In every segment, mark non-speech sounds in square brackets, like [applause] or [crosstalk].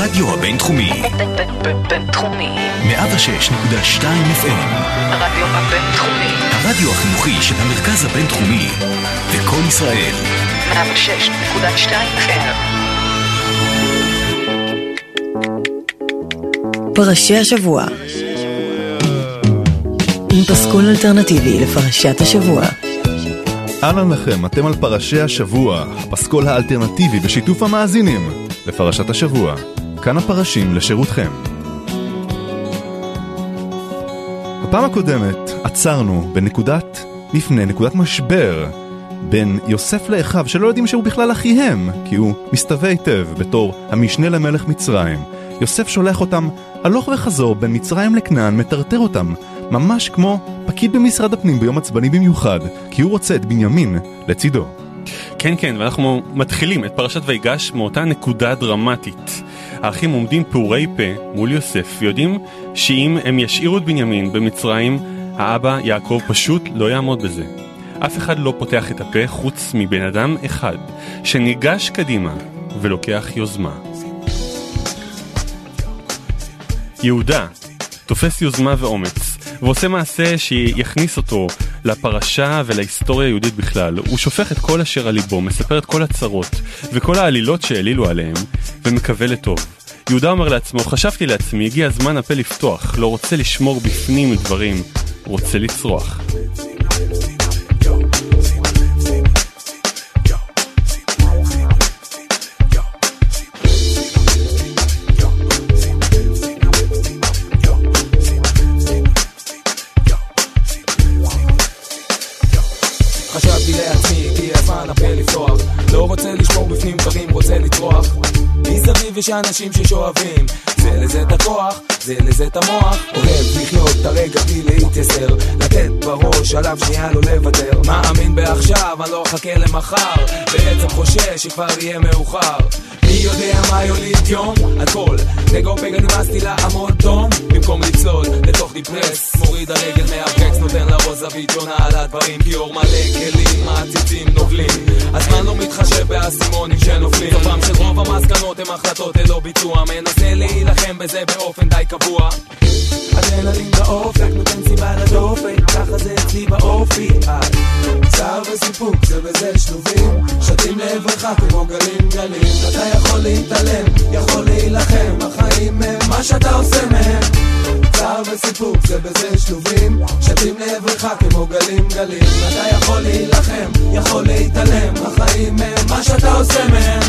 הרדיו הבינתחומי. בינתחומי. 106.2 FM. הרדיו הבינתחומי. הרדיו החינוכי של המרכז הבינתחומי. לקום ישראל. 106.2 FM. פרשי השבוע עם פסקול אלטרנטיבי לפרשת השבוע. אהלן לכם, אתם על פרשי השבוע, הפסקול האלטרנטיבי בשיתוף המאזינים לפרשת השבוע. כאן הפרשים לשירותכם. בפעם הקודמת עצרנו בנקודת מפנה, נקודת משבר, בין יוסף לאחיו שלא יודעים שהוא בכלל אחיהם, כי הוא מסתווה היטב בתור המשנה למלך מצרים. יוסף שולח אותם הלוך וחזור בין מצרים לכנען, מטרטר אותם, ממש כמו פקיד במשרד הפנים ביום עצבני במיוחד, כי הוא רוצה את בנימין לצידו. כן, כן, ואנחנו מתחילים את פרשת ויגש מאותה נקודה דרמטית. האחים עומדים פעורי פה מול יוסף, ויודעים שאם הם ישאירו את בנימין במצרים, האבא יעקב פשוט לא יעמוד בזה. אף אחד לא פותח את הפה חוץ מבן אדם אחד, שניגש קדימה ולוקח יוזמה. יהודה תופס יוזמה ואומץ, ועושה מעשה שיכניס אותו לפרשה ולהיסטוריה היהודית בכלל. הוא שופך את כל אשר על ליבו, מספר את כל הצרות וכל העלילות שהעלילו עליהם, ומקווה לטוב. יהודה אומר לעצמו, חשבתי לעצמי, הגיע הזמן הפה לפתוח, לא רוצה לשמור בפנים דברים, רוצה לצרוח. חשבתי לעצמי, הגיע הזמן הפה לפתוח? לא רוצה לשמור בפנים דברים, רוצה לצרוח מסביב יש אנשים ששואבים? זה לזה את הכוח, זה לזה את המוח. אוהב לחיות את הרגע בלי להתייסר. לתת בראש עליו שנייה לא לוותר. מאמין בעכשיו, אני לא אחכה למחר. בעצם חושש שכבר יהיה מאוחר יודע מה יוליד יום? הכל. נגו פגע נמאסתי לעמוד דום במקום לצלול לתוך דיפרס מוריד הרגל מהברקס נותן לראש זווית שונה על הדברים. כי אור מלא כלים מעציצים נובלים הזמן לא מתחשב באסימונים שנופלים. סופם של רוב המסקנות הם החלטות ללא ביצוע מנסה להילחם בזה באופן די קבוע. אדרנלין באופק נותן סיבה לדופק. ככה זה אצלי באופי. צער וסיפוק זה בזה שלובים. שתים לעברך כמו גלים גלים. אתה יכול להתעלם, יכול להילחם. החיים הם מה שאתה עושה מהם. צער וסיפוק זה בזה שלובים שתים לעברך כמו גלים גלים. אתה יכול להילחם, יכול להתעלם. החיים הם מה שאתה עושה מהם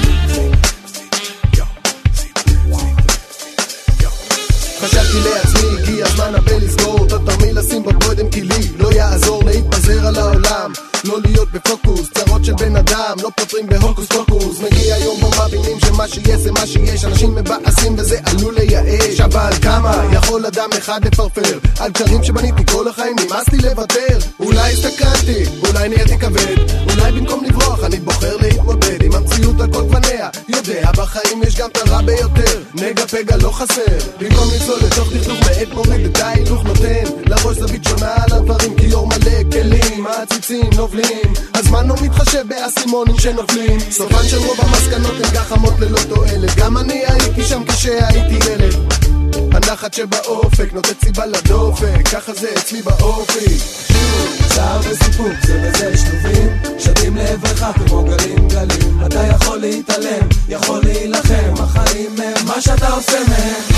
חשבתי לעצמי, הגיע הזמן הפה לסגור את התרמיל לשים בבוידם כי לי לא יעזור להתפזר על העולם. לא להיות בפוקוס, צרות של בן אדם לא פותרים בהוקוס פוקוס. מגיע יום בו מבינים שמה שיש זה מה שיש אנשים מבאסים וזה עלול לייאש. אבל כמה יכול אדם אחד לפרפר? על קשרים שבניתי כל החיים נמאס לי לוותר. אולי הסתכלתי, אולי נהייתי כבד. אולי במקום לברוח אני בוחר להתמודד עם המציאות על כל גווניה יודע בחיים יש גם את הרע ביותר. נגע פגע לא חסר. במקום לצלול לתוך דכדוך מעט מוריד את ההילוך נותן. לראש זווית שונה על הדברים כי אור מלא כלים מעציצים נובלים. הזמן לא מתחשב באסימונים שנופלים. סופן של רוב המסקנות הן גחמות ללא תועלת. גם אני הייתי שם כשהייתי ילד. הנחת שבאופק נותנת סיבה לדופק ככה זה אצלי באופי. צער וסיפוק זה בזה שלובים שתים לעברך כמו גלים גלים. אתה יכול להתעלם, יכול להילחם החיים הם מה שאתה עושה מהם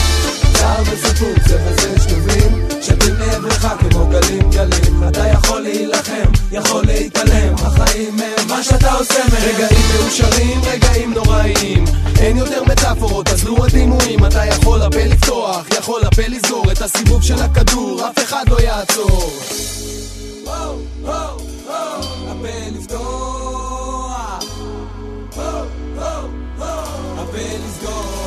צער וסיפוק זה בזה שלובים שתים לעברך כמו גלים גלים. אתה יכול להילחם, יכול להתעלם החיים הם מה שאתה עושה מהם. רגעים מאושרים, רגעים נוראיים אין יותר מטאפורות, אז לו הדימויים? אתה יכול הפה לפתוח, יכול הפה לסגור את הסיבוב של הכדור, אף אחד לא יעצור. וואו, וואו, הפה לפתוח. הפה לסגור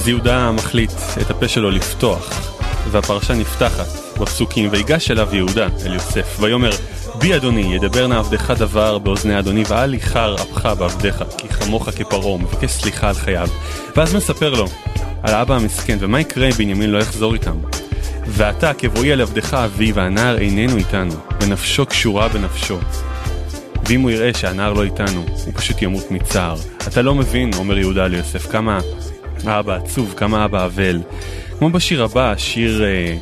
אז יהודה מחליט את הפה שלו לפתוח, והפרשה נפתחת בפסוקים, ויגש אליו יהודה, אל יוסף, ויאמר, בי אדוני, ידבר נא עבדך דבר באוזני אדוני, ואל איחר אפך בעבדך, כי חמוך כפרעה, מבקש סליחה על חייו. ואז מספר לו על האבא המסכן, ומה יקרה אם בנימין לא יחזור איתם. ועתה כבואי על עבדך אבי, והנער איננו איתנו, ונפשו קשורה בנפשו. ואם הוא יראה שהנער לא איתנו, הוא פשוט ימות מצער. אתה לא מבין, אומר יהודה ליוסף, כמה האבא עצוב, כמה האבא אבל. כמו בשיר הבא, שיר אה,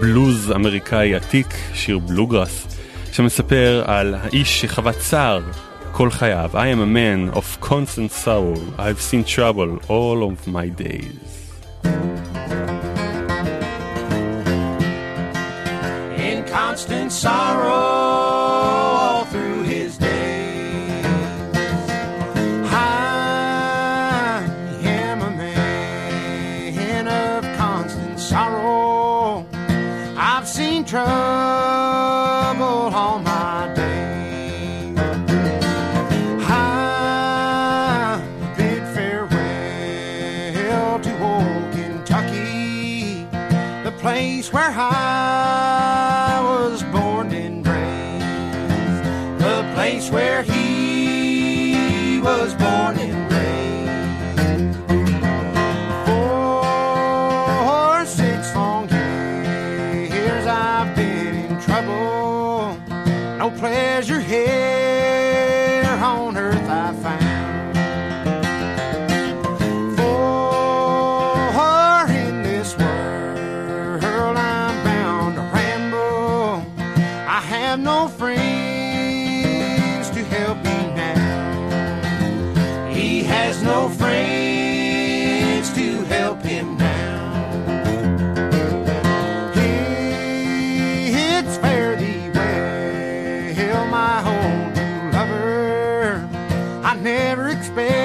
בלוז אמריקאי עתיק, שיר בלוגרס, שמספר על האיש שחווה צער כל חייו. I am a man of constant sorrow, I've seen trouble all of my days. in constant sorrow Never expect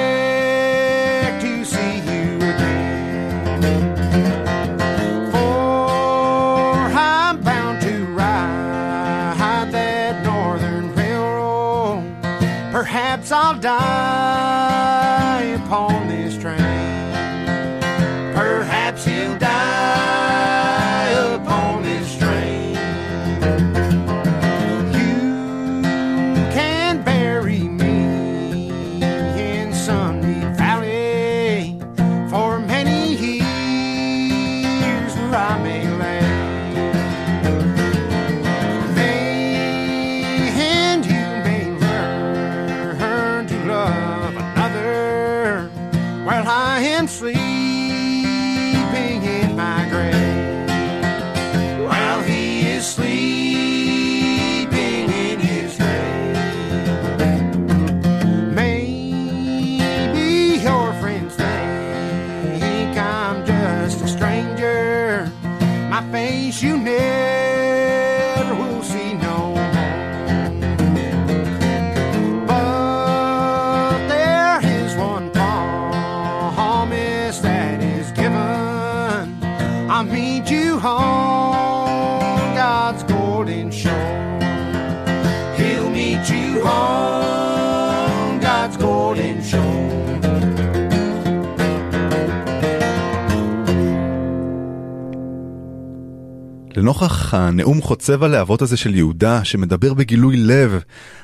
לנוכח הנאום חוצב הלהבות הזה של יהודה, שמדבר בגילוי לב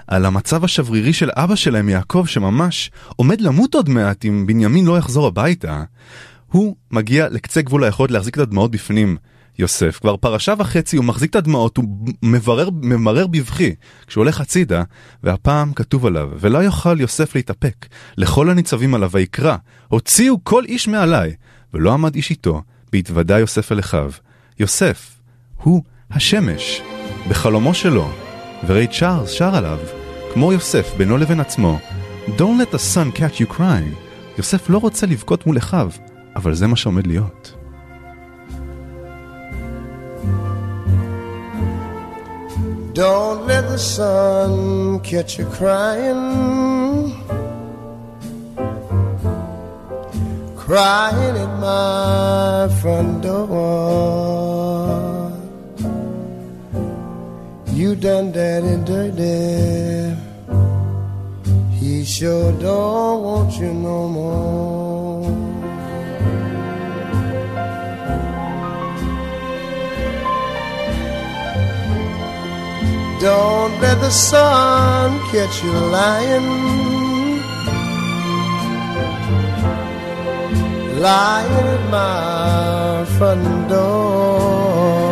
על המצב השברירי של אבא שלהם יעקב, שממש עומד למות עוד מעט אם בנימין לא יחזור הביתה, הוא מגיע לקצה גבול היכולת להחזיק את הדמעות בפנים. יוסף, כבר פרשה וחצי הוא מחזיק את הדמעות, הוא מברר, ממרר בבכי כשהוא הולך הצידה, והפעם כתוב עליו, ולא יוכל יוסף להתאפק, לכל הניצבים עליו ויקרא, הוציאו כל איש מעליי, ולא עמד איש איתו, בהתוודע יוסף אל אחיו. יוסף, הוא השמש, בחלומו שלו, וריי צ'ארלס שר עליו, כמו יוסף בינו לבין עצמו, Don't let the sun catch you crying. יוסף לא רוצה לבכות מול אחיו, אבל זה מה שעומד להיות. Don't let the sun catch you crying. Crying at my front door. You done daddy dirty. He sure don't want you no more. Don't let the sun catch you lying. Lying at my front door.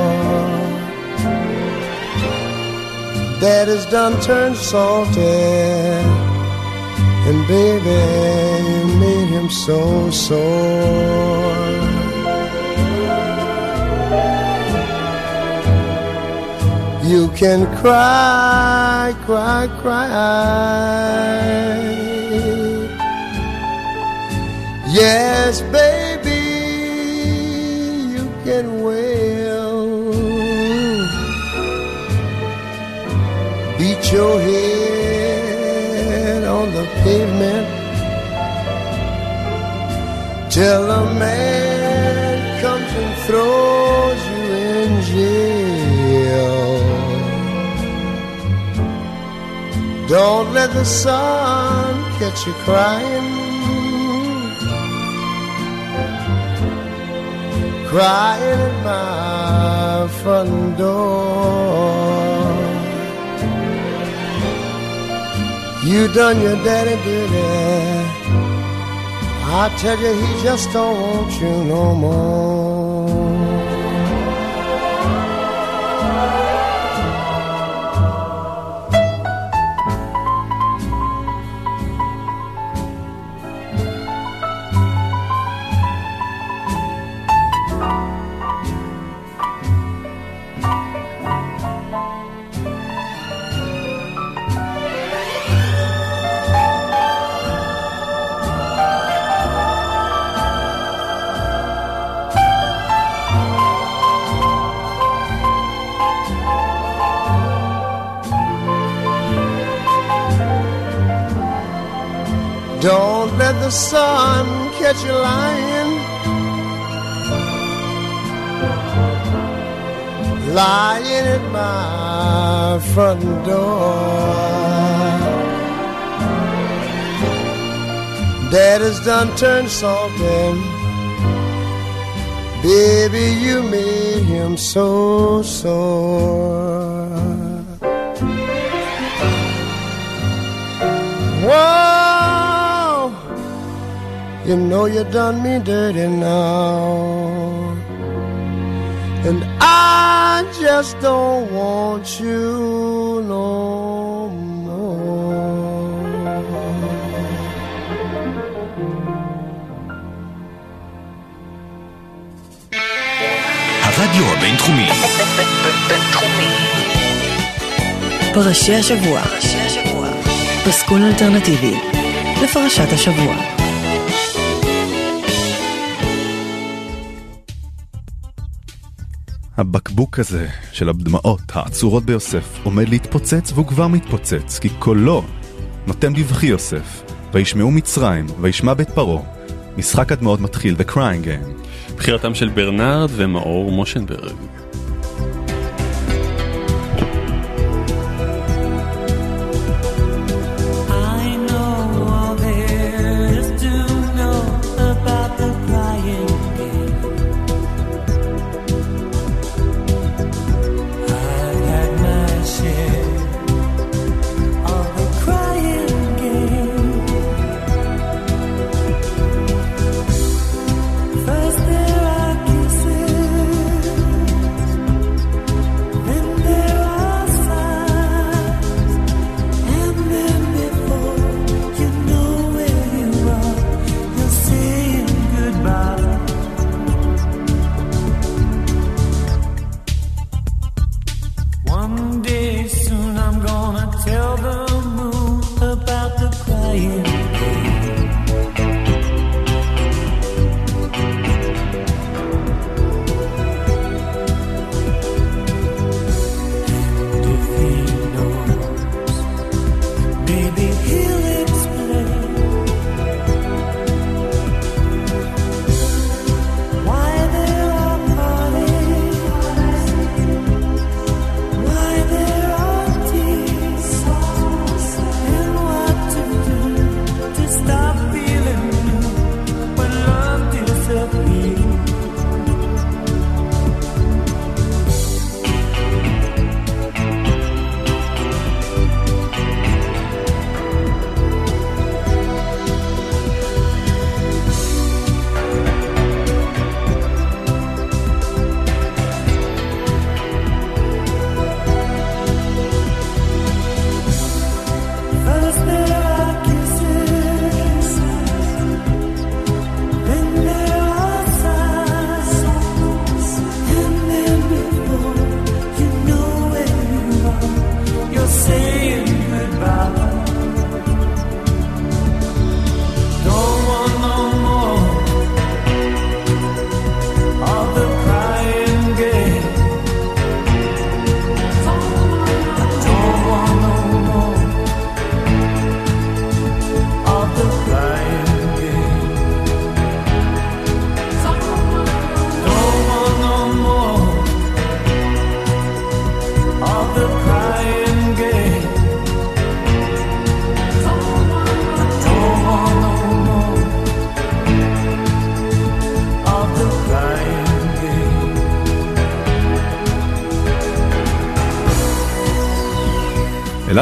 Daddy's done turned salty. And baby, you made him so sore. You can cry, cry, cry. Yes, baby, your head on the pavement. Till a man comes and throws you in jail. Don't let the sun catch you crying. Crying at my front door. You done your daddy duty. I tell you, he just don't want you no more. The sun catch you lying. Lying at my front door. Dad has done turned salty. Baby, you made him so sore. Whoa, you know you done me dirty now. And I just don't want you no more. הרדיו הבינתחומי. בינתחומי. פרשי השבוע. פסקול אלטרנטיבי לפרשת השבוע. הבקבוק הזה של הדמעות העצורות ביוסף עומד להתפוצץ והוא כבר מתפוצץ, כי קולו נותן בבכי יוסף, וישמעו מצרים, וישמע בית פרעה. משחק הדמעות מתחיל, The Crying Game. בחירתם של ברנרד ומאור מושנברג.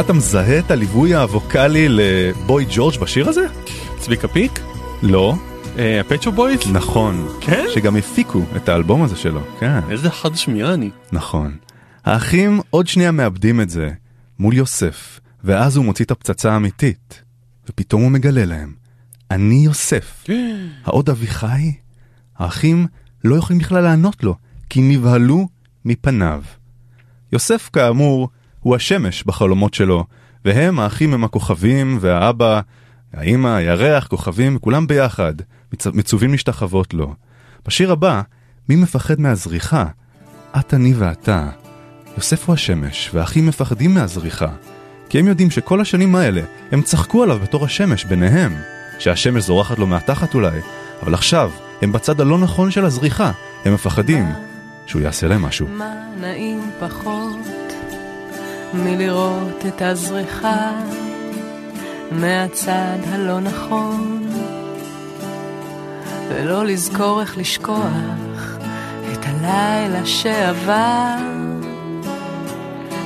אתה מזהה את הליווי הווקאלי לבוי ג'ורג' בשיר הזה? צביקה פיק? לא. הפצ'ו בויז? נכון. כן? שגם הפיקו את האלבום הזה שלו, כן. איזה חד שמיעה אני. נכון. האחים עוד שנייה מאבדים את זה מול יוסף, ואז הוא מוציא את הפצצה האמיתית, ופתאום הוא מגלה להם, אני יוסף. [gasps] העוד אביחי? האחים לא יכולים בכלל לענות לו, כי נבהלו מפניו. יוסף, כאמור, הוא השמש בחלומות שלו, והם, האחים הם הכוכבים, והאבא, האמא, הירח, כוכבים, כולם ביחד, מצ... מצווים להשתחוות לו. בשיר הבא, מי מפחד מהזריחה? את, אני ואתה. יוסף הוא השמש, והאחים מפחדים מהזריחה. כי הם יודעים שכל השנים האלה, הם צחקו עליו בתור השמש ביניהם. שהשמש זורחת לו מהתחת אולי, אבל עכשיו, הם בצד הלא נכון של הזריחה. הם מפחדים שהוא יעשה להם משהו. מה נעים פחות מלראות את הזריחה מהצד הלא נכון ולא לזכור איך לשכוח את הלילה שעבר.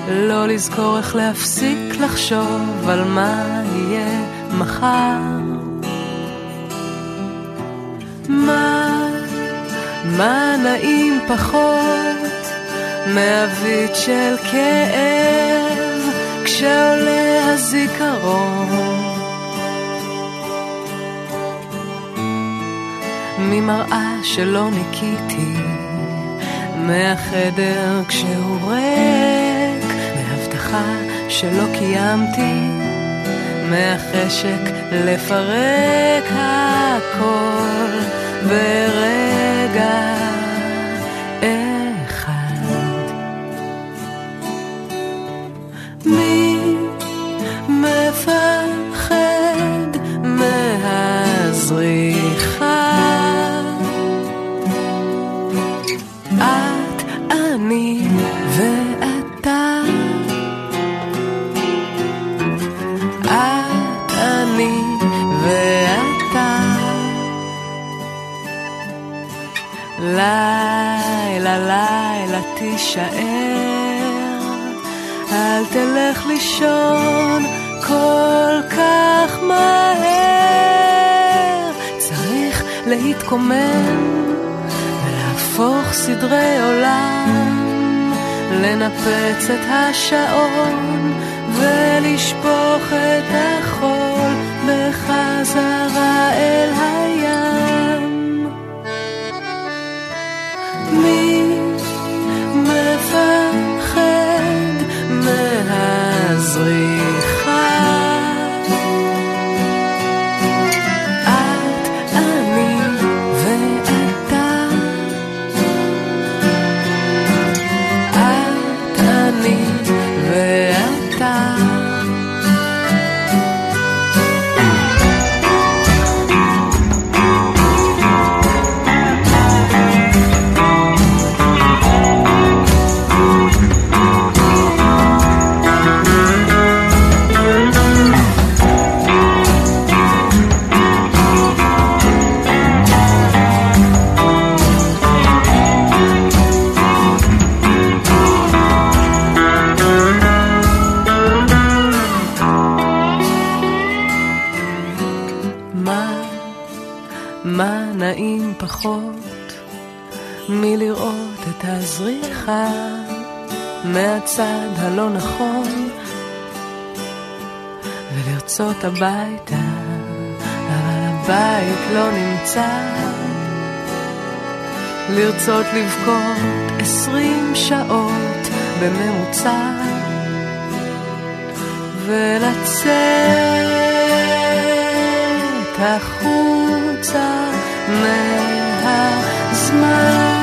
לא לזכור איך להפסיק לחשוב על מה יהיה מחר. מה, מה נעים פחות מאבית של כאב כשעולה הזיכרון. ממראה שלא ניקיתי מהחדר כשהוא ריק מהבטחה שלא קיימתי מהחשק לפרק הכל ברגע אני ואתה. את, אני ואתה. לילה, לילה תישאר, תלך לישון כל כך מהר. צריך להתקומם ולהפוך סדרי עולם, לנפץ את השעון ולשפוך את החול בחזרה אל הים. מהצד הלא נכון ולרצות הביתה, אבל הבית לא נמצא. לרצות לבכות עשרים שעות בממוצע ולצאת החוצה מהזמן.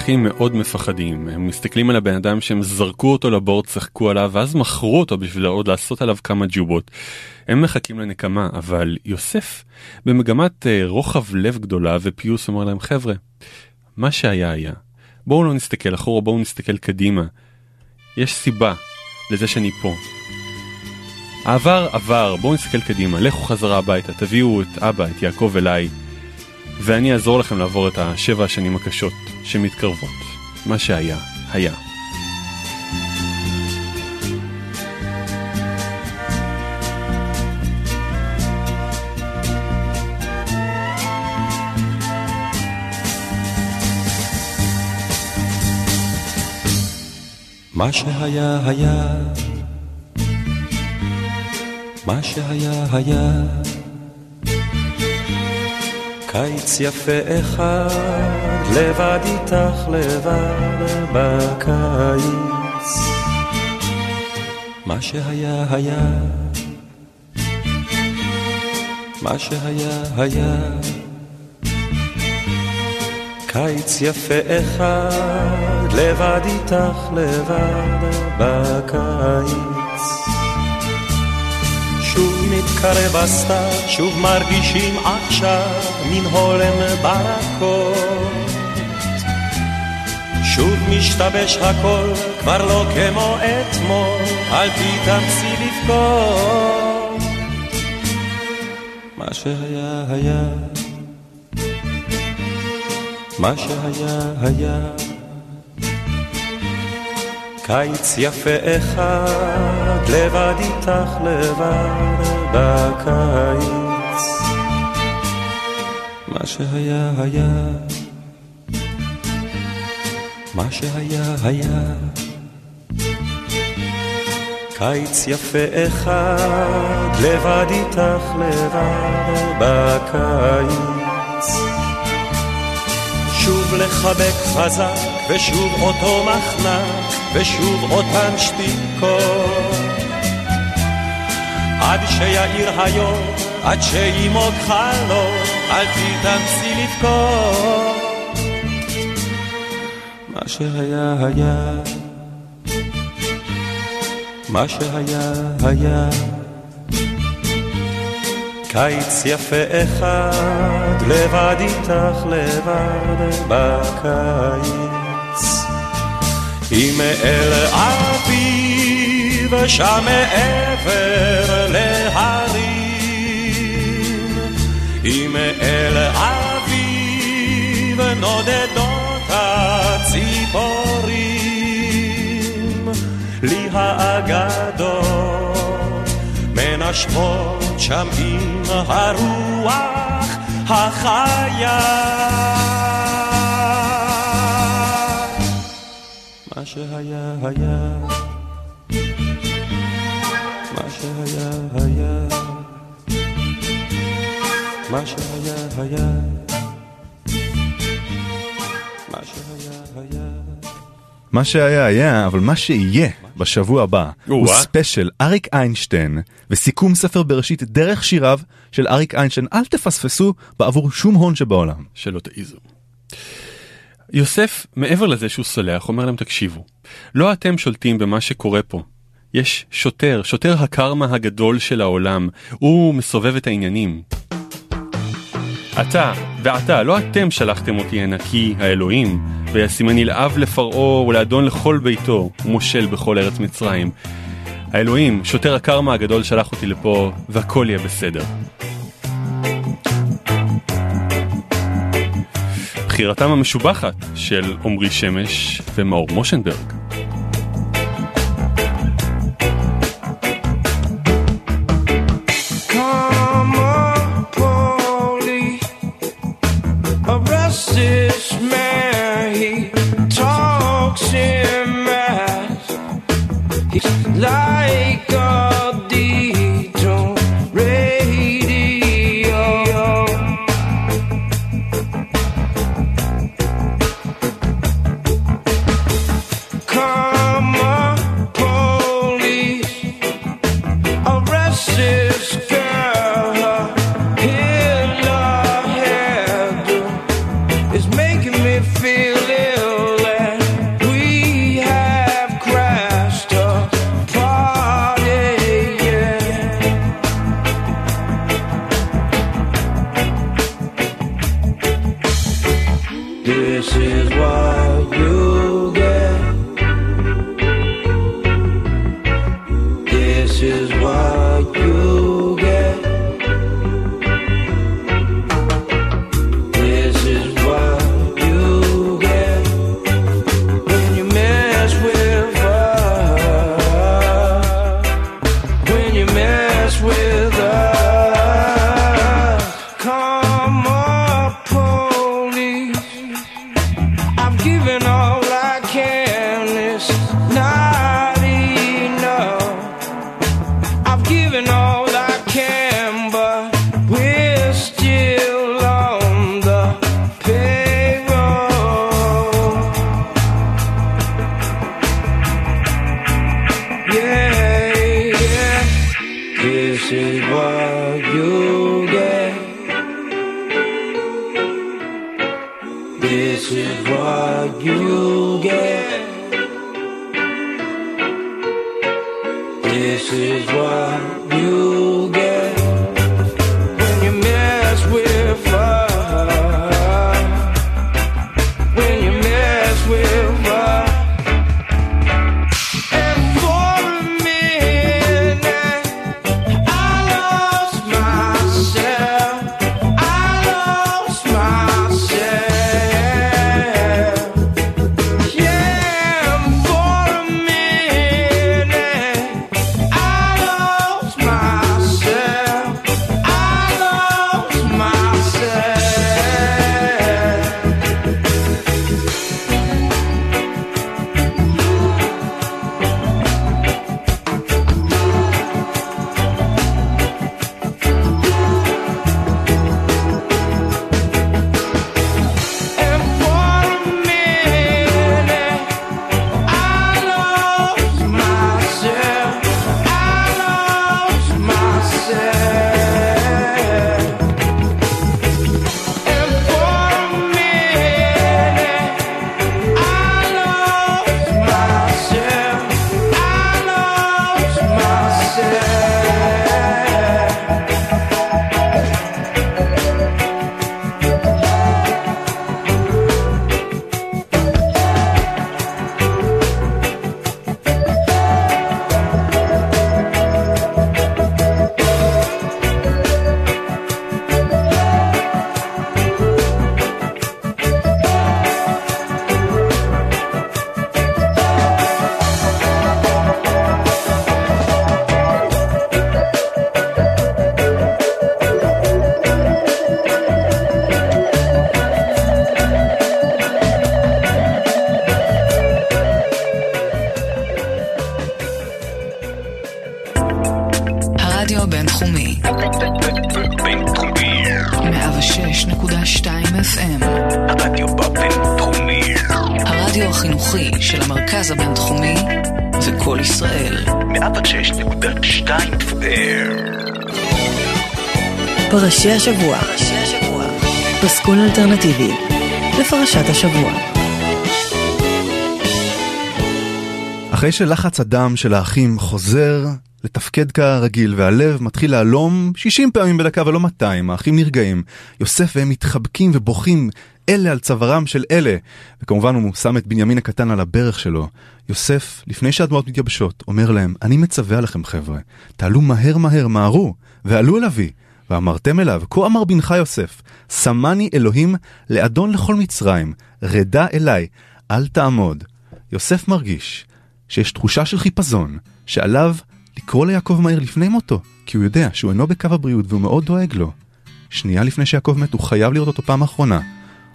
זה אחים מאוד מפחדים, הם מסתכלים על הבן אדם שהם זרקו אותו לבור, צחקו עליו, ואז מכרו אותו בשביל עוד לעשות עליו כמה ג'ובות. הם מחכים לנקמה, אבל יוסף במגמת אה, רוחב לב גדולה ופיוס אומר להם חבר'ה, מה שהיה היה. בואו לא נסתכל אחורה, בואו נסתכל קדימה. יש סיבה לזה שאני פה. העבר עבר, בואו נסתכל קדימה, לכו חזרה הביתה, תביאו את אבא, את יעקב אליי, ואני אעזור לכם לעבור את השבע השנים הקשות שמתקרבות. מה שהיה, היה. מה שהיה היה, מה שהיה היה, קיץ יפה אחד, לבד איתך לבד בקיץ. מה שהיה היה, מה שהיה היה, קיץ יפה אחד, לבד איתך לבד בקיץ. מתקרב הסתיו, שוב מרגישים עכשיו מן הולם ברקות. שוב משתבש הכל, כבר לא כמו אתמול, אל תתאמצי לבכות. מה שהיה היה מה שהיה היה קיץ יפה אחד, לבד איתך לבד בקיץ. מה שהיה היה, מה שהיה היה. קיץ יפה אחד, לבד איתך לבד בקיץ. שוב לחבק חזק, ושוב אותו מחנק, ושוב אותן שתיקות. עד שיאיר היום, עד שימוג חלום, אל תתאמצי לבכות. מה שהיה היה, מה שהיה היה. קיץ יפה אחד, לבד איתך לבד בקיץ. אם אל אביב שם מעבר להרים, אם אל אביב נודדות הציפורים, לי האגדות מנשבות שם עם הרוח החיה. מה שהיה היה, שהיה היה, מה שהיה היה, מה שהיה היה. מה שהיה היה, אבל מה שיהיה בשבוע הבא הוא או-אה. ספיישל אריק איינשטיין וסיכום ספר בראשית דרך שיריו של אריק איינשטיין. אל תפספסו בעבור שום הון שבעולם. שלא תעיזו. יוסף, מעבר לזה שהוא סולח, אומר להם תקשיבו, לא אתם שולטים במה שקורה פה. יש שוטר, שוטר הקרמה הגדול של העולם, הוא מסובב את העניינים. אתה ואתה, לא אתם שלחתם אותי הנה כי האלוהים, וישימני לאב לפרעה ולאדון לכל ביתו, ומושל בכל ארץ מצרים. האלוהים, שוטר הקרמה הגדול שלח אותי לפה, והכל יהיה בסדר. בחירתם המשובחת של עמרי שמש ומאור מושנברג. Love. פרשי השבוע. פסקול אלטרנטיבי לפרשת השבוע. אחרי שלחץ הדם של האחים חוזר לתפקד כרגיל והלב מתחיל להלום 60 פעמים בדקה ולא 200, האחים נרגעים. יוסף והם מתחבקים ובוכים אלה על צווארם של אלה. וכמובן הוא שם את בנימין הקטן על הברך שלו. יוסף, לפני שהדמעות מתייבשות, אומר להם, אני מצווה עליכם חבר'ה, תעלו מהר מהר, מהרו, ועלו אל אבי. ואמרתם אליו, כה אמר בנך יוסף, שמני אלוהים לאדון לכל מצרים, רדה אליי, אל תעמוד. יוסף מרגיש שיש תחושה של חיפזון, שעליו לקרוא ליעקב מהר לפני מותו, כי הוא יודע שהוא אינו בקו הבריאות והוא מאוד דואג לו. שנייה לפני שיעקב מת הוא חייב לראות אותו פעם אחרונה,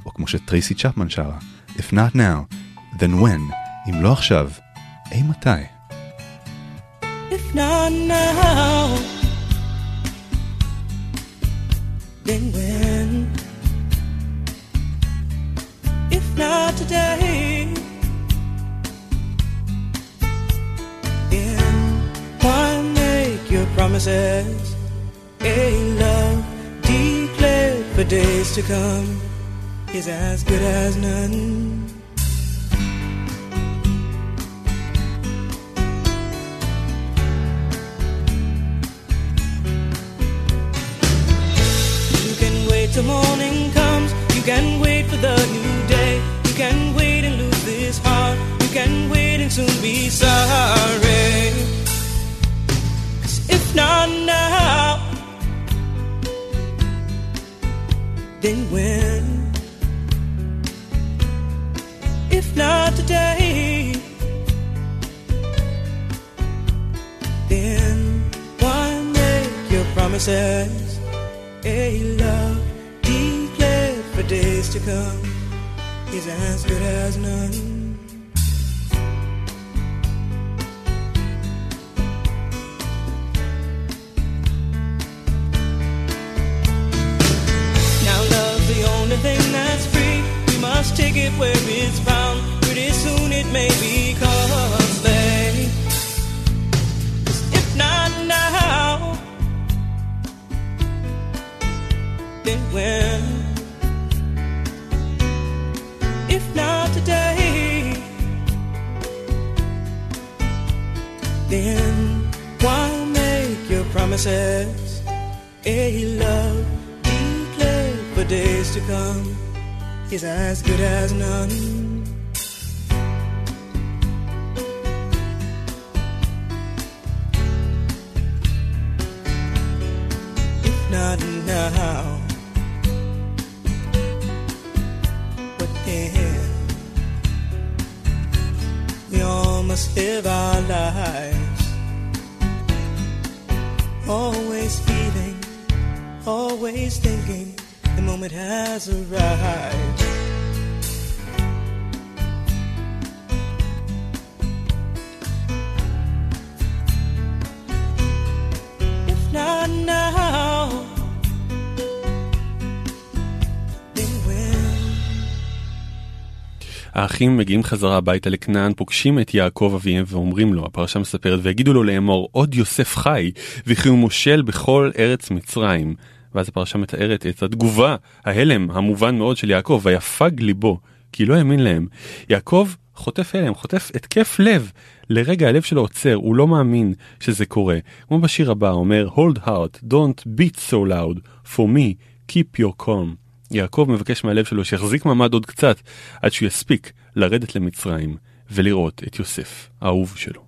או כמו שטרייסי צ'פמן שרה, If not now, then when, אם לא עכשיו, אי מתי. If not now, then when? If not today, then why make your promises? A love declared for days to come is as good as none. Wait till morning comes. You can wait for the new day. You can wait and lose this heart. You can wait and soon be sorry. 'Cause if not now, then when? If not today, then why make your promises? A love for days to come is as good as none. האחים מגיעים חזרה הביתה לכנען, פוגשים את יעקב אביהם ואומרים לו, הפרשה מספרת, ויגידו לו לאמור, עוד יוסף חי, וכי הוא מושל בכל ארץ מצרים. ואז הפרשה מתארת את התגובה, ההלם המובן מאוד של יעקב, ויפג ליבו, כי לא האמין להם. יעקב חוטף הלם, חוטף התקף לב. לרגע הלב שלו עוצר, הוא לא מאמין שזה קורה. כמו בשיר הבא, אומר, hold heart, don't beat so loud, for me, keep your calm. יעקב מבקש מהלב שלו שיחזיק מעמד עוד קצת, עד שהוא יספיק לרדת למצרים ולראות את יוסף, האהוב שלו.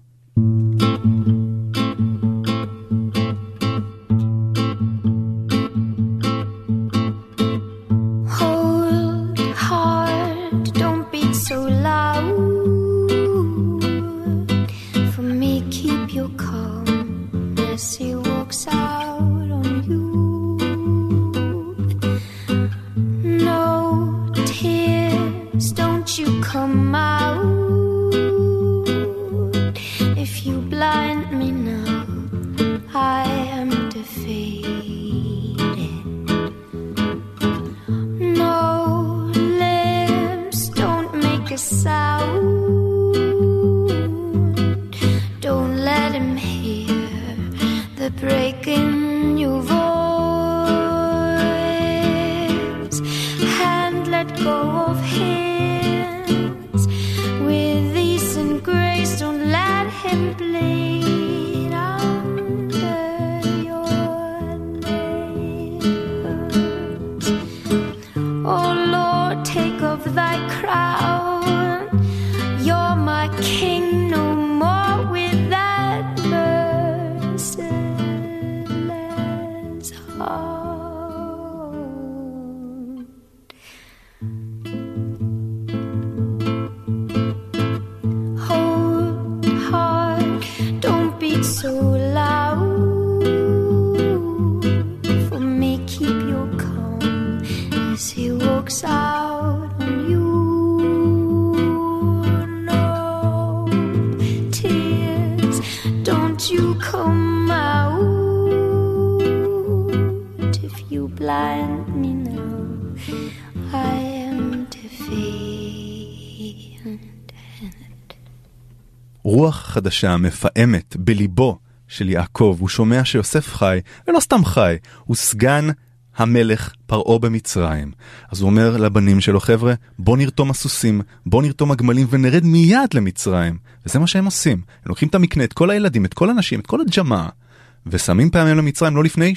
Blind me now, I am defeated. רוח חדשה מפעמת בליבו של יעקב, הוא שומע שיוסף חי, ולא סתם חי, הוא סגן המלך פרעה במצרים. אז הוא אומר לבנים שלו, חבר'ה, בוא נרתום הסוסים, בוא נרתום הגמלים ונרד מיד למצרים. וזה מה שהם עושים. הם לוקחים את המקנה, את כל הילדים, את כל הנשים, את כל הג'מאעה, ושמים פעמים למצרים לא לפני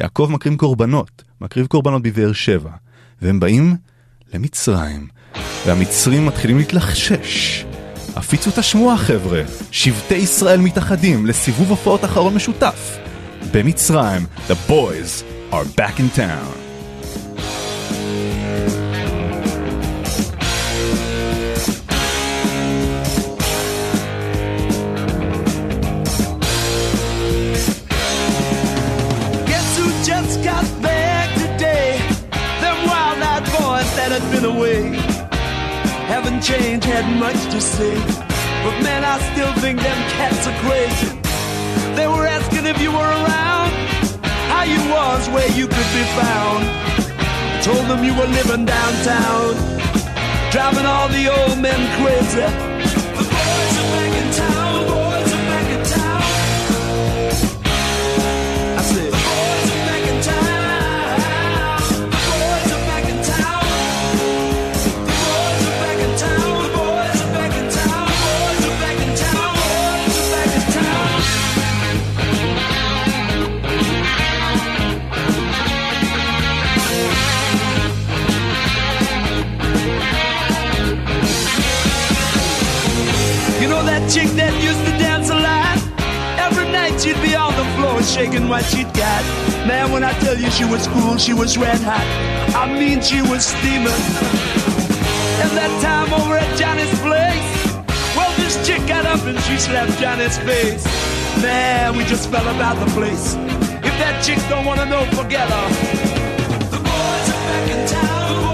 שיעקב מקריב קורבנות, מקריב קורבנות בבאר שבע. והם באים למצרים. והמצרים מתחילים להתלחשש. הפיצו את השמועה חבר'ה, שבטי ישראל מתאחדים לסיבוב הופעות אחרון משותף. במצרים, The Boys are back in town. Been away haven't changed, had much to say. But man, I still think them cats are crazy. They were asking if you were around, how you was, where you could be found. Told them you were living downtown, driving all the old men crazy. The You know that chick that used to dance a lot? Every night she'd be on the floor shaking what she'd got. Man, when I tell you she was cool, she was red hot. I mean, she was steaming. And that time over at Johnny's place, well, this chick got up and she slapped Johnny's face. Man, we just fell about the place. If that chick don't wanna know, forget her. The boys are back in town.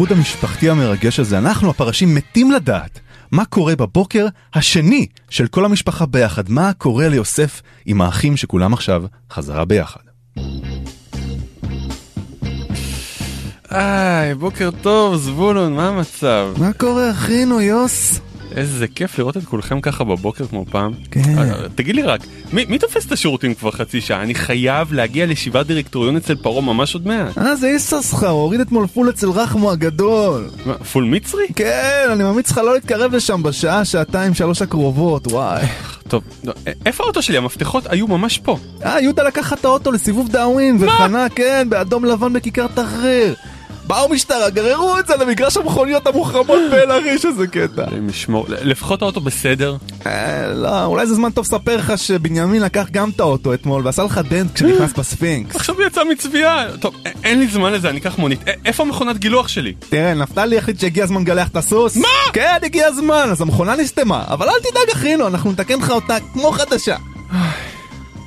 האיחוד המשפחתי המרגש הזה, אנחנו הפרשים מתים לדעת מה קורה בבוקר השני של כל המשפחה ביחד, מה קורה ליוסף עם האחים שכולם עכשיו חזרה ביחד. היי, בוקר טוב, זבולון, מה המצב? מה קורה אחינו יוס? איזה כיף לראות את כולכם ככה בבוקר כמו פעם. כן. אה, תגיד לי רק, מי, מי תופס את השירותים כבר חצי שעה? אני חייב להגיע לישיבת דירקטוריון אצל פרעה ממש עוד מעט. אה, זה יששכר, הוריד אתמול פול אצל רחמו הגדול. מה, פול מצרי? כן, אני ממליץ לך לא להתקרב לשם בשעה, שעתיים, שלוש הקרובות, וואי. טוב, לא, איפה האוטו שלי? המפתחות היו ממש פה. אה, יהודה לקח את האוטו לסיבוב דאווין, וחנה, כן, באדום לבן בכיכר תחריר. באו משטרה, גררו את זה למגרש המכוניות המוחרמות באל-עריש, איזה קטע. לפחות האוטו בסדר. אה, לא, אולי זה זמן טוב לספר לך שבנימין לקח גם את האוטו אתמול ועשה לך dent כשנכנס בספינקס. עכשיו הוא יצא מצביעה. טוב, אין לי זמן לזה, אני אקח מונית. איפה מכונת גילוח שלי? תראה, נפתלי החליט שהגיע הזמן לגלח את הסוס. מה? כן, הגיע הזמן, אז המכונה נסתמה. אבל אל תדאג, אחינו, אנחנו נתקן לך אותה כמו חדשה.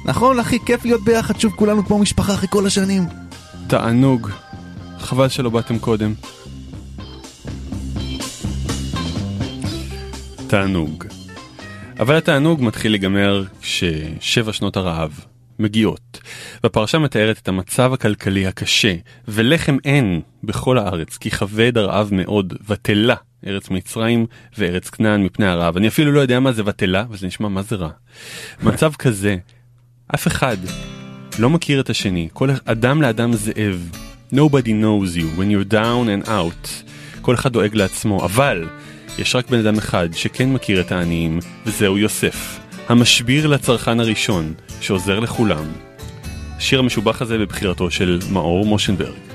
נכון, אחי, כיף להיות ביחד שוב כולנו כמו משפחה אחרי כל השנים. תענוג. חבל שלא באתם קודם. תענוג. אבל התענוג מתחיל להיגמר כששבע שנות הרעב מגיעות. והפרשה מתארת את המצב הכלכלי הקשה, ולחם אין בכל הארץ, כי כבד הרעב מאוד, ותלה ארץ מצרים וארץ כנען מפני הרעב. אני אפילו לא יודע מה זה ותלה, וזה נשמע מה זה רע. מצב כזה, אף אחד לא מכיר את השני, כל אדם לאדם זאב. Nobody knows you when you're down and out. כל אחד דואג לעצמו, אבל יש רק בן אדם אחד שכן מכיר את העניים, וזהו יוסף. המשביר לצרכן הראשון, שעוזר לכולם. השיר המשובח הזה בבחירתו של מאור מושנברג.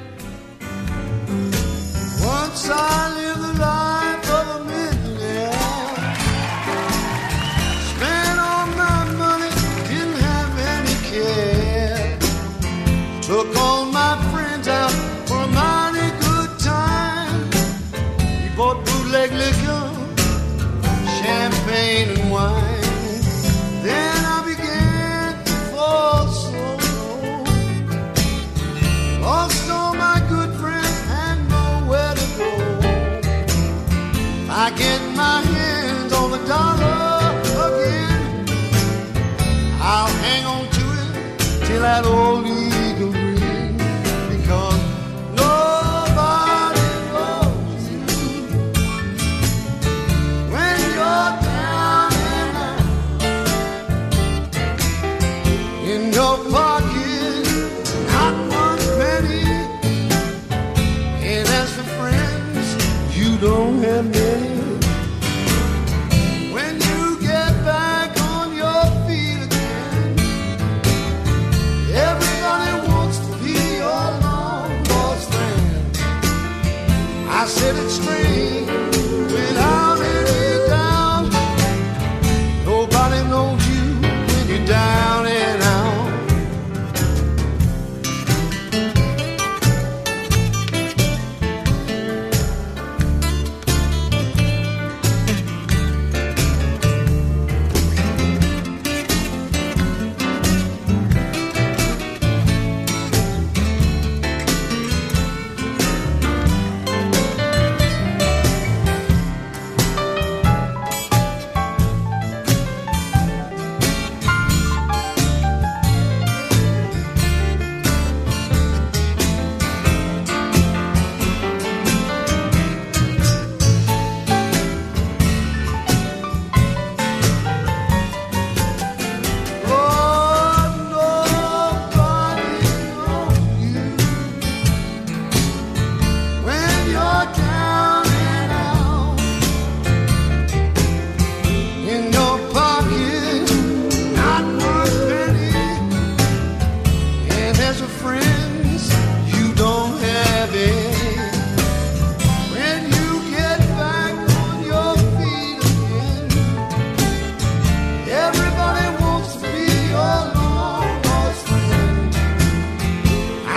I get my hands on the dollar again. I'll hang on to it till that old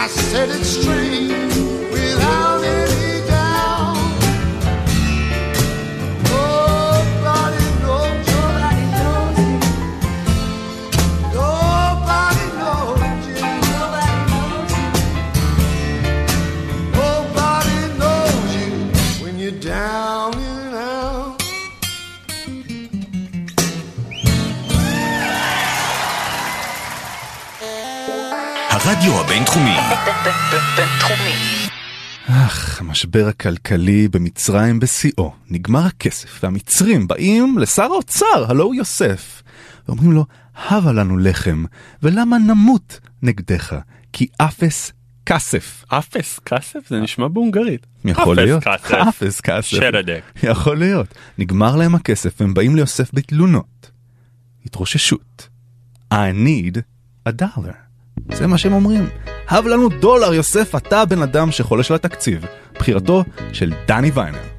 I said it's straight. הבינתחומי. אך, המשבר הכלכלי במצרים בשיאו. נגמר הכסף, והמצרים באים לשר האוצר, הלא הוא יוסף. ואומרים לו, הבה לנו לחם, ולמה נמות נגדך? כי אפס כסף. אפס כסף? זה נשמע בהונגרית. יכול להיות. אפס כסף. אפס כסף. יכול להיות. נגמר להם הכסף, והם באים ליוסף בתלונות. התרוששות. I need a dollar. זה מה שהם אומרים. הב לנו דולר, יוסף, אתה הבן אדם שחולש על התקציב. בחירתו של דני ויינר.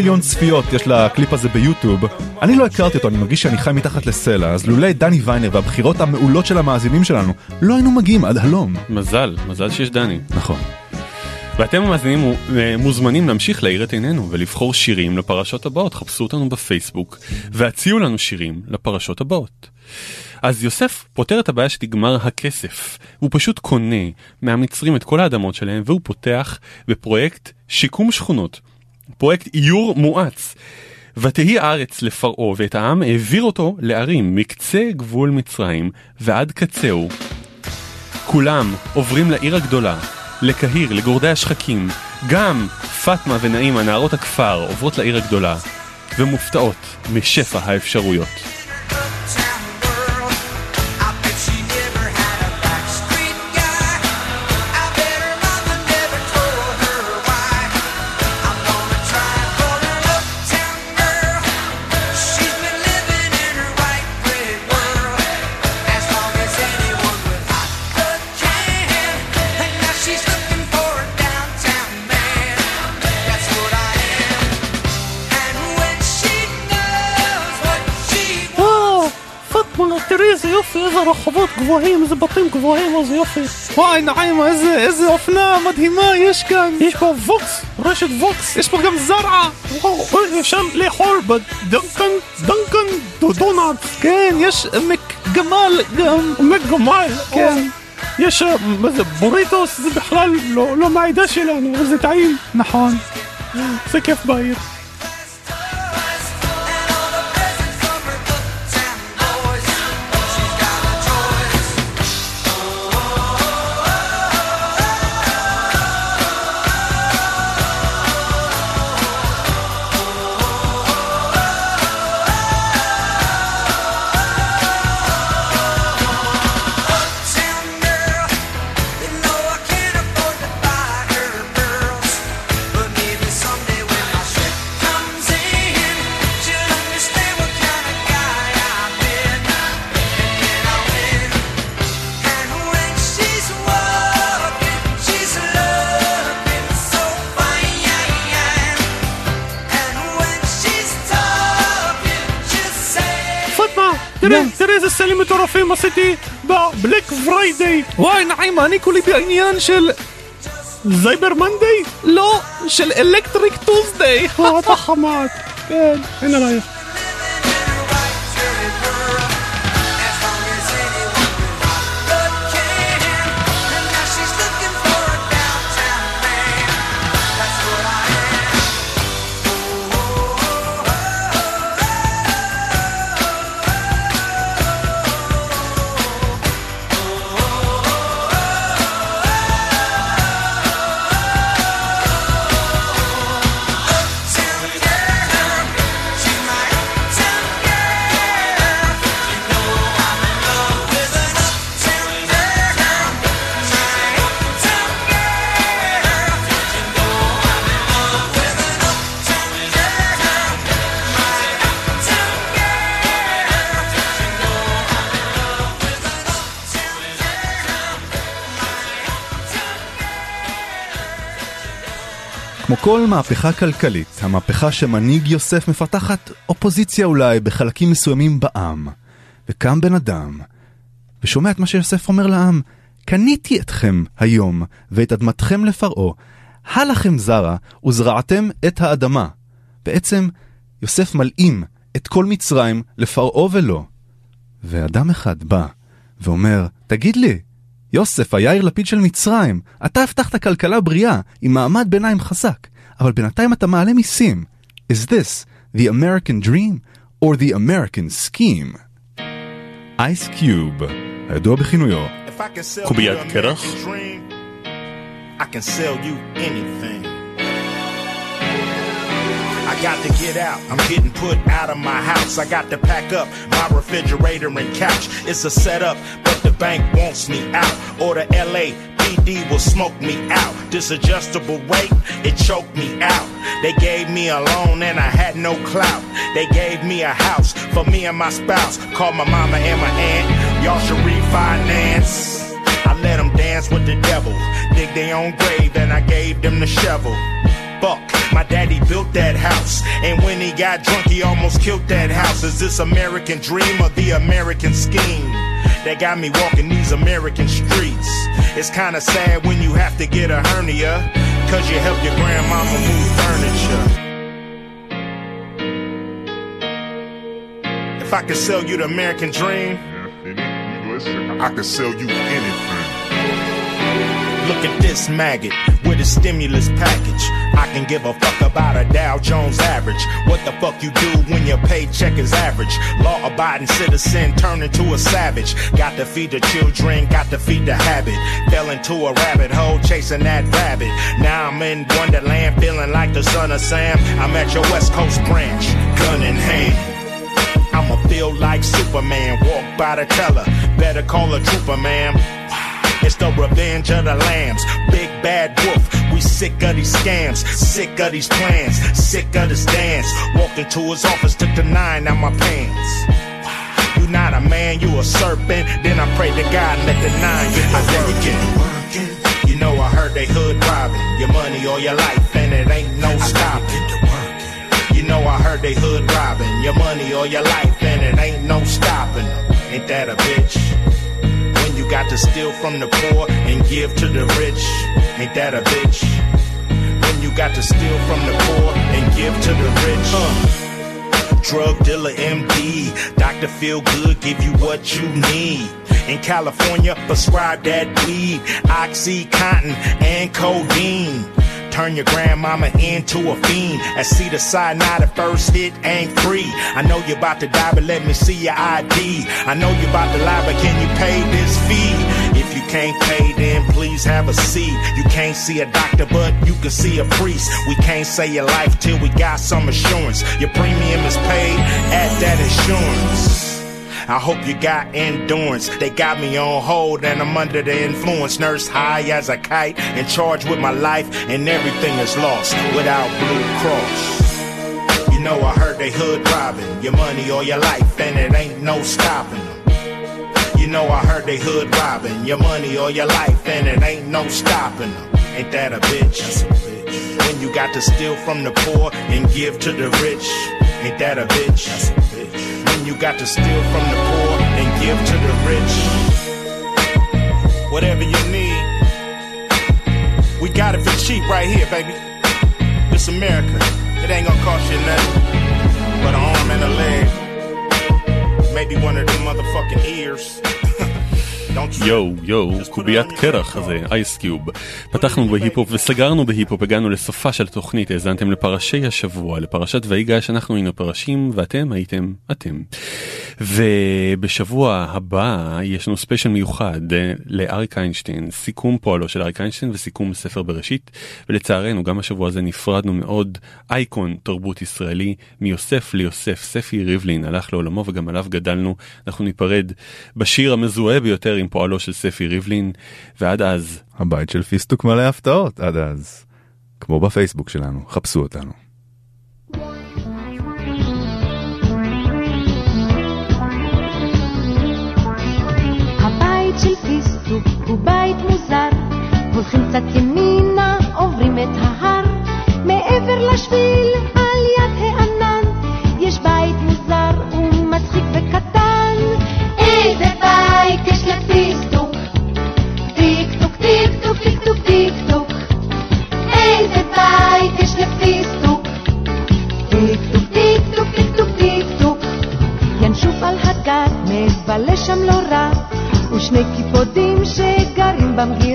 מיליון צפיות יש לקליפ הזה ביוטיוב. אני לא הכרתי אותו, אני מרגיש שאני חי מתחת לסלע, אז לולא דני ויינר והבחירות המעולות של המאזינים שלנו, לא היינו מגיעים עד הלום. מזל, מזל שיש דני. נכון. ואתם המאזינים אה, מוזמנים להמשיך להאיר את עינינו ולבחור שירים לפרשות הבאות. חפשו אותנו בפייסבוק והציעו לנו שירים לפרשות הבאות. אז יוסף פותר את הבעיה שתגמר הכסף. הוא פשוט קונה מהמצרים את כל האדמות שלהם והוא פותח בפרויקט שיקום שכונות פרויקט איור מואץ. ותהי הארץ לפרעה ואת העם העביר אותו לערים מקצה גבול מצרים ועד קצהו. כולם עוברים לעיר הגדולה, לקהיר, לגורדי השחקים, גם פאטמה ונעימה, נערות הכפר, עוברות לעיר הגדולה, ומופתעות משפע האפשרויות. רחובות גבוהים, איזה בתים גבוהים, איזה יופי. וואי, נעימה, איזה, איזה אופנה מדהימה יש כאן. יש פה ווקס, רשת ווקס, יש פה גם זרעה. וואו, אפשר לאכול בדנקן, דנקן דונלד. כן, יש מקגמל גם. מקגמל, כן. יש, אה, בוריטוס, זה בכלל לא, לא מהעדה שלנו, זה טעים. נכון. זה כיף בעיר. מטורפים עשיתי ב Black Friday. וואי, נעימה, אני כולי בעניין של... Cyber Monday? לא, של Electric Tuesday. אה, אתה כל מהפכה כלכלית, המהפכה שמנהיג יוסף מפתחת אופוזיציה אולי בחלקים מסוימים בעם. וקם בן אדם, ושומע את מה שיוסף אומר לעם, קניתי אתכם היום, ואת אדמתכם לפרעה, הלכם זרע, וזרעתם את האדמה. בעצם, יוסף מלאים את כל מצרים לפרעה ולא. ואדם אחד בא ואומר, תגיד לי, יוסף, היאיר לפיד של מצרים, אתה הבטחת כלכלה בריאה עם מעמד ביניים חזק, אבל בינתיים אתה מעלה מיסים. Is this the American dream or the American scheme? אייס קיוב, הידוע בכינויו קוביית קרח. I can sell you anything. I got to get out. I'm getting put out of my house. I got to pack up my refrigerator and couch. It's a setup, but the bank wants me out. Or the LAPD will smoke me out. This adjustable rate, it choked me out. They gave me a loan and I had no clout. They gave me a house for me and my spouse. Called my mama and my aunt. Y'all should refinance. I let them dance with the devil, dig their own grave, and I gave them the shovel. Fuck, my daddy built that house, and when he got drunk, he almost killed that house. Is this American dream or the American scheme? That got me walking these American streets. It's kinda sad when you have to get a hernia, cause you help your grandmama move furniture. If I could sell you the American dream, I could sell you anything. Look at this maggot stimulus package. I can give a fuck about a Dow Jones average. What the fuck you do when your paycheck is average? Law abiding citizen turn into a savage. Got to feed the children, got to feed the habit. Fell into a rabbit hole chasing that rabbit. Now I'm in Wonderland feeling like the son of Sam. I'm at your West Coast branch, gun in hand. I'ma feel like Superman, walk by the teller. Better call a trooper, ma'am. It's the revenge of the lambs. Big bad wolf. We sick of these scams, sick of these plans, sick of this dance. Walked into his office, took the nine out my pants. Not a man, you a serpent. Then I pray to God, let the nine get the working. You know I heard they hood robbing your money or your life, and it ain't no stopping. You know I heard they hood robbing your money or your life, and it ain't no stopping. Ain't that a bitch? Got to steal from the poor and give to the rich. Ain't that a bitch? When you got to steal from the poor and give to the rich. Uh. Drug dealer MD, Dr. Feel Good, give you what you need. In California, prescribe that weed, Oxycontin, and codeine. Turn your grandmama into a fiend. At Cedar Sinai, the first hit ain't free. I know you about to die, but let me see your ID. I know you about to lie, but can you pay this fee? If you can't pay, then please have a seat. You can't see a doctor, but you can see a priest. We can't say your life till we got some assurance. Your premium is paid at that insurance. I hope you got endurance. They got me on hold and I'm under the influence. Nurse high as a kite, and charged with my life, and everything is lost without Blue Cross. You know I heard they hood robbing your money or your life, and it ain't no stopping them. You know I heard they hood robbing your money or your life, and it ain't no stopping them. Ain't that a bitch? That's a bitch. When you got to steal from the poor and give to the rich, ain't that a bitch? You got to steal from the poor and give to the rich. Whatever you need, we got it for cheap right here, baby. This America. It ain't gonna cost you nothing but an arm and a leg. Maybe one of them motherfucking ears. יואו, יואו, קוביית קרח הזה, אייסקיוב. פתחנו בהיפ-הופ וסגרנו בהיפ-הופ, הגענו לסופה של התוכנית, האזנתם לפרשי השבוע, לפרשת ויגש, אנחנו היינו פרשים ואתם הייתם אתם. ובשבוע הבא יש לנו ספיישל מיוחד אה, לאריק איינשטיין, סיכום פועלו של אריק איינשטיין וסיכום ספר בראשית, ולצערנו גם השבוע הזה נפרדנו מעוד אייקון תרבות ישראלי, מיוסף ליוסף, ספי ריבלין הלך לעולמו וגם עליו גדלנו, אנחנו ניפרד בשיר המזוהה ביותר עם פועלו של ספי ריבלין, ועד אז... הבית של פיסטוק מלא הפתעות, עד אז. כמו בפייסבוק שלנו, חפשו אותנו. הבית של פיסטוק הוא בית מוזר, הולכים קצת ימינה, עוברים את ההר, מעבר לשביל, bambino.